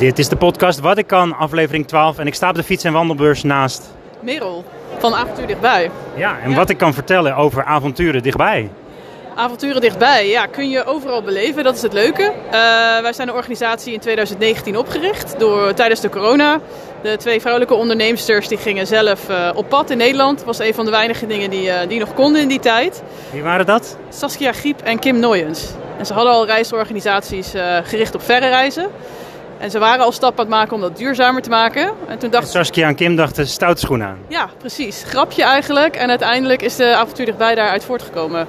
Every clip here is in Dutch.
Dit is de podcast Wat ik kan, aflevering 12. En ik sta op de fiets- en wandelbeurs naast. Merel van Avontuur Dichtbij. Ja, en wat ik kan vertellen over avonturen dichtbij. Avonturen dichtbij, ja, kun je overal beleven. Dat is het leuke. Eh, wij zijn een organisatie in 2019 opgericht door, tijdens de corona. De twee vrouwelijke onderneemsters die gingen zelf eh, op pad in Nederland. Dat was een van de weinige dingen die, eh, die nog konden in die tijd. Wie waren dat? Saskia Griep en Kim Nooyens. En ze hadden al reisorganisaties gericht op verre reizen. En ze waren al stappen aan het maken om dat duurzamer te maken. En toen dachten ze, Saskia en Kim dachten stoute schoenen aan. ja, precies. Grapje eigenlijk. En uiteindelijk is de avontuur dichtbij daaruit voortgekomen.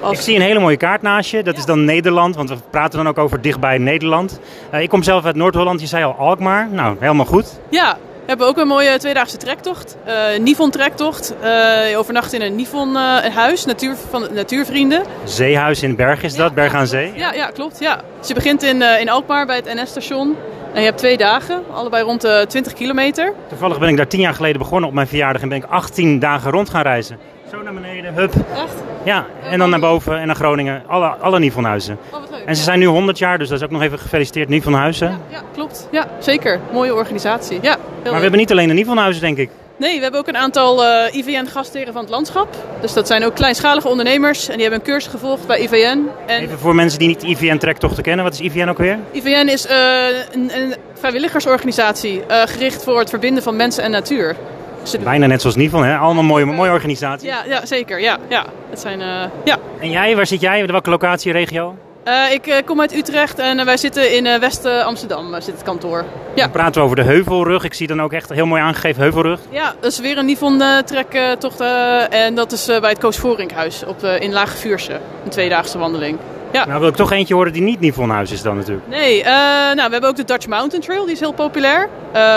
Als- Ik zie een hele mooie kaart naast je. Dat is dan Nederland, want we praten dan ook over dichtbij Nederland. Eh, ik kom zelf uit Noord-Holland, je zei al Alkmaar. Nou, helemaal goed. Ja, we hebben ook een mooie tweedaagse trektocht. eh Nivon trektocht. Eh overnacht in een Nivon eh, huis, natuur, van natuurvrienden. Zeehuis in Berg is dat, Berg aan Zee. Ja, ja, klopt. Ja. Dus je begint in, in Alkmaar bij het NS-station. En je hebt twee dagen, allebei rond de 20 kilometer. Toevallig ben ik daar tien jaar geleden begonnen op mijn verjaardag en ben ik 18 dagen rond gaan reizen. Zo naar beneden, hup. Echt? Ja, en dan naar boven en naar Groningen. Alle, alle Nivonhuizen. Oh, wat leuk. En ze zijn nu 100 jaar, dus dat is ook nog even gefeliciteerd Nivonhuizen. Ja, klopt. Ja, zeker. Mooie organisatie. Ja, Maar we leuk. hebben niet alleen de Nivonhuizen, denk ik. Nee, we hebben ook een aantal eh, IVN-gastheren van het landschap. Dus dat zijn ook kleinschalige ondernemers. En die hebben een cursus gevolgd bij IVN. En Even voor mensen die niet IVN-trektochten kennen. Wat is IVN ook weer? IVN is eh, een, een vrijwilligersorganisatie eh, gericht voor het verbinden van mensen en natuur. Dus het- Bijna net zoals Nivon, hè? Allemaal mooie, mooie organisaties. ja, ja, zeker. Ja, ja. Het zijn, eh, ja. En jij, waar zit jij? Welke locatie, regio? Eh, ik eh, kom uit Utrecht en eh, wij zitten in West-Amsterdam, zit het kantoor. Ja. Dan praten we over de Heuvelrug. Ik zie dan ook echt heel mooi aangegeven Heuvelrug. ja, dat is weer een Nivon-trektocht. en dat is bij het Koos Voringhuis op, in Lage Vuurse. Een tweedaagse wandeling. Ja. Nou wil ik toch eentje horen die niet Nivonhuis is dan natuurlijk. Nee, nou, we hebben ook de Dutch Mountain Trail, die is heel populair.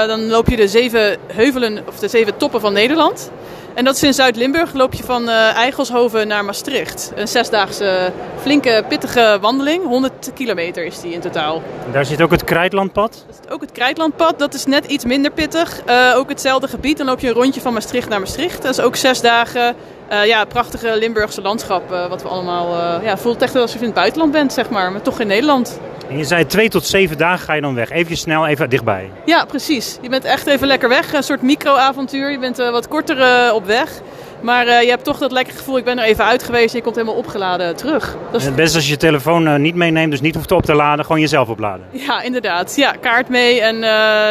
Dan loop je de zeven heuvelen, of de zeven toppen van Nederland. En dat is in Zuid-Limburg, loop je van eh Eigelshoven naar Maastricht. Een zesdaagse, flinke, pittige wandeling. 100 kilometer is die in totaal. En daar zit ook het Krijtlandpad. Is ook het Krijtlandpad, dat is net iets minder pittig. Eh, ook hetzelfde gebied, dan loop je een rondje van Maastricht naar Maastricht. Dat is ook zes dagen. Eh, ja, prachtige Limburgse landschap, wat we allemaal... ja, voelt echt alsof je in het buitenland bent, zeg maar. Maar toch in Nederland. En je zei twee tot zeven dagen ga je dan weg. Even snel, even dichtbij. Ja, precies. Je bent echt even lekker weg. Een soort micro-avontuur. Je bent eh, wat korter eh, op weg. Maar eh, je hebt toch dat lekkere gevoel, ik ben er even uit geweest en je komt helemaal opgeladen terug. Dat is, het beste als je je telefoon niet meeneemt, dus niet hoeft op te laden, gewoon jezelf opladen. ja, inderdaad. Ja, kaart mee en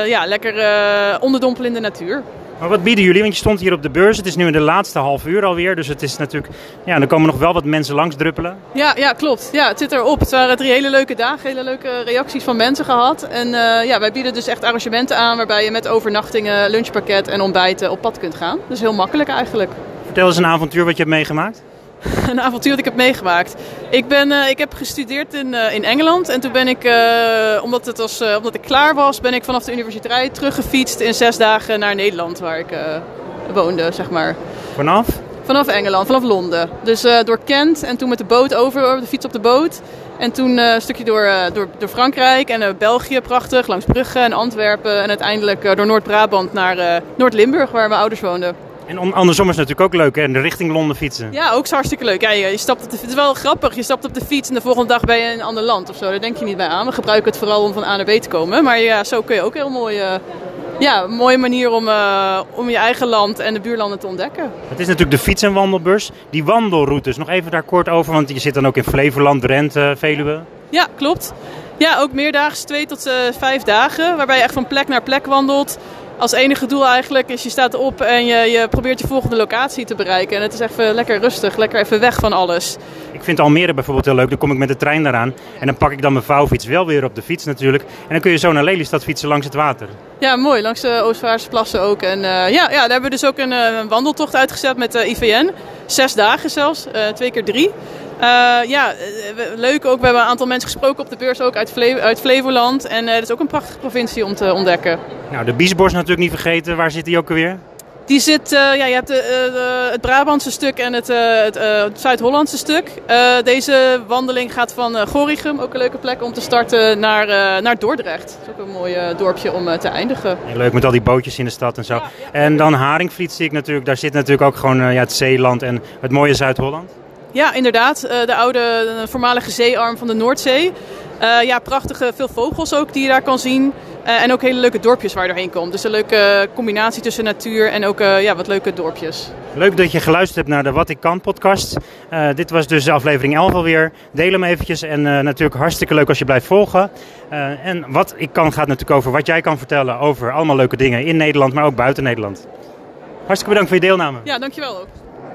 ja, lekker onderdompelen in de natuur. Maar wat bieden jullie? Want je stond hier op de beurs. Het is nu in de laatste half uur alweer. Dus het is natuurlijk. Ja, er komen nog wel wat mensen langs druppelen. Ja, ja, klopt. Ja, het zit erop. Het waren drie hele leuke dagen, hele leuke reacties van mensen gehad. En eh, ja, wij bieden dus echt arrangementen aan waarbij je met overnachtingen, lunchpakket en ontbijten op pad kunt gaan. Dus heel makkelijk eigenlijk. Vertel eens een avontuur wat je hebt meegemaakt. een avontuur dat ik heb meegemaakt. Ik, ben, eh, ik heb gestudeerd in, eh, in Engeland en toen ben ik, eh, omdat, het was, omdat ik klaar was, ben ik vanaf de universiteit teruggefietst in zes dagen naar Nederland, waar ik woonde, zeg maar. Vanaf? Vanaf Engeland, vanaf Londen. Dus door Kent en toen met de boot over, de fiets op de boot. En toen een stukje door, door, door Frankrijk en België, prachtig, langs Brugge en Antwerpen. En uiteindelijk door Noord-Brabant naar Noord-Limburg, waar mijn ouders woonden. En om, andersom is het natuurlijk ook leuk, hè? In de richting Londen fietsen. Ja, ook is hartstikke leuk. Ja, je, je stapt op de, het is wel grappig. Je stapt op de fiets en de volgende dag ben je in een ander land of zo. Daar denk je niet bij aan. We gebruiken het vooral om van A naar B te komen. Maar ja, zo kun je ook heel mooi... eh, ja, een mooie manier om, eh, om je eigen land en de buurlanden te ontdekken. Het is natuurlijk de fiets- en wandelbeurs. Die wandelroutes, nog even daar kort over, want je zit dan ook in Flevoland, Drenthe, Veluwe. Ja, klopt. Ja, ook meerdaags, twee tot eh, vijf dagen. Waarbij je echt van plek naar plek wandelt. Als enige doel eigenlijk is je staat op en je, je probeert je volgende locatie te bereiken. En het is even lekker rustig, lekker even weg van alles. Ik vind Almere bijvoorbeeld heel leuk. Dan kom ik met de trein daaraan. En dan pak ik dan mijn vouwfiets wel weer op de fiets natuurlijk. En dan kun je zo naar Lelystad fietsen langs het water. Ja, mooi. Langs de Oostvaarse plassen ook. En eh, ja, ja, daar hebben we dus ook een, eh, wandeltocht uitgezet met de IVN. Zes dagen zelfs, eh, twee keer drie. Eh, ja, eh, leuk ook. We hebben een aantal mensen gesproken op de beurs ook uit, Fle uit Flevoland. En eh, dat is ook een prachtige provincie om te ontdekken. Nou, de Biesbos natuurlijk niet vergeten. Waar zit die ook alweer? Die zit, eh, ja, je hebt de, eh, de- het Brabantse stuk en het, eh, het, eh, het Zuid-Hollandse stuk. Eh, deze wandeling gaat van eh, Gorinchem, ook een leuke plek om te starten, naar, eh, naar Dordrecht. Dat is ook een mooi eh, dorpje om eh, te eindigen. Leuk met al die bootjes in de stad en zo. En dan Haringvliet zie ik natuurlijk. Daar zit natuurlijk ook gewoon eh, ja, het Zeeland en het mooie Zuid-Holland. Ja, inderdaad. Eh, de oude, de voormalige zeearm van de Noordzee. Eh, ja, prachtige, veel vogels ook die je daar kan zien. en ook hele leuke dorpjes waar je doorheen komt. Dus een leuke combinatie tussen natuur en ook ja, wat leuke dorpjes. Leuk dat je geluisterd hebt naar de Wat ik kan podcast. dit was dus aflevering 11 alweer. Deel hem eventjes en natuurlijk hartstikke leuk als je blijft volgen. en Wat ik kan gaat natuurlijk over wat jij kan vertellen over allemaal leuke dingen in Nederland, maar ook buiten Nederland. Hartstikke bedankt voor je deelname. Ja, dankjewel ook.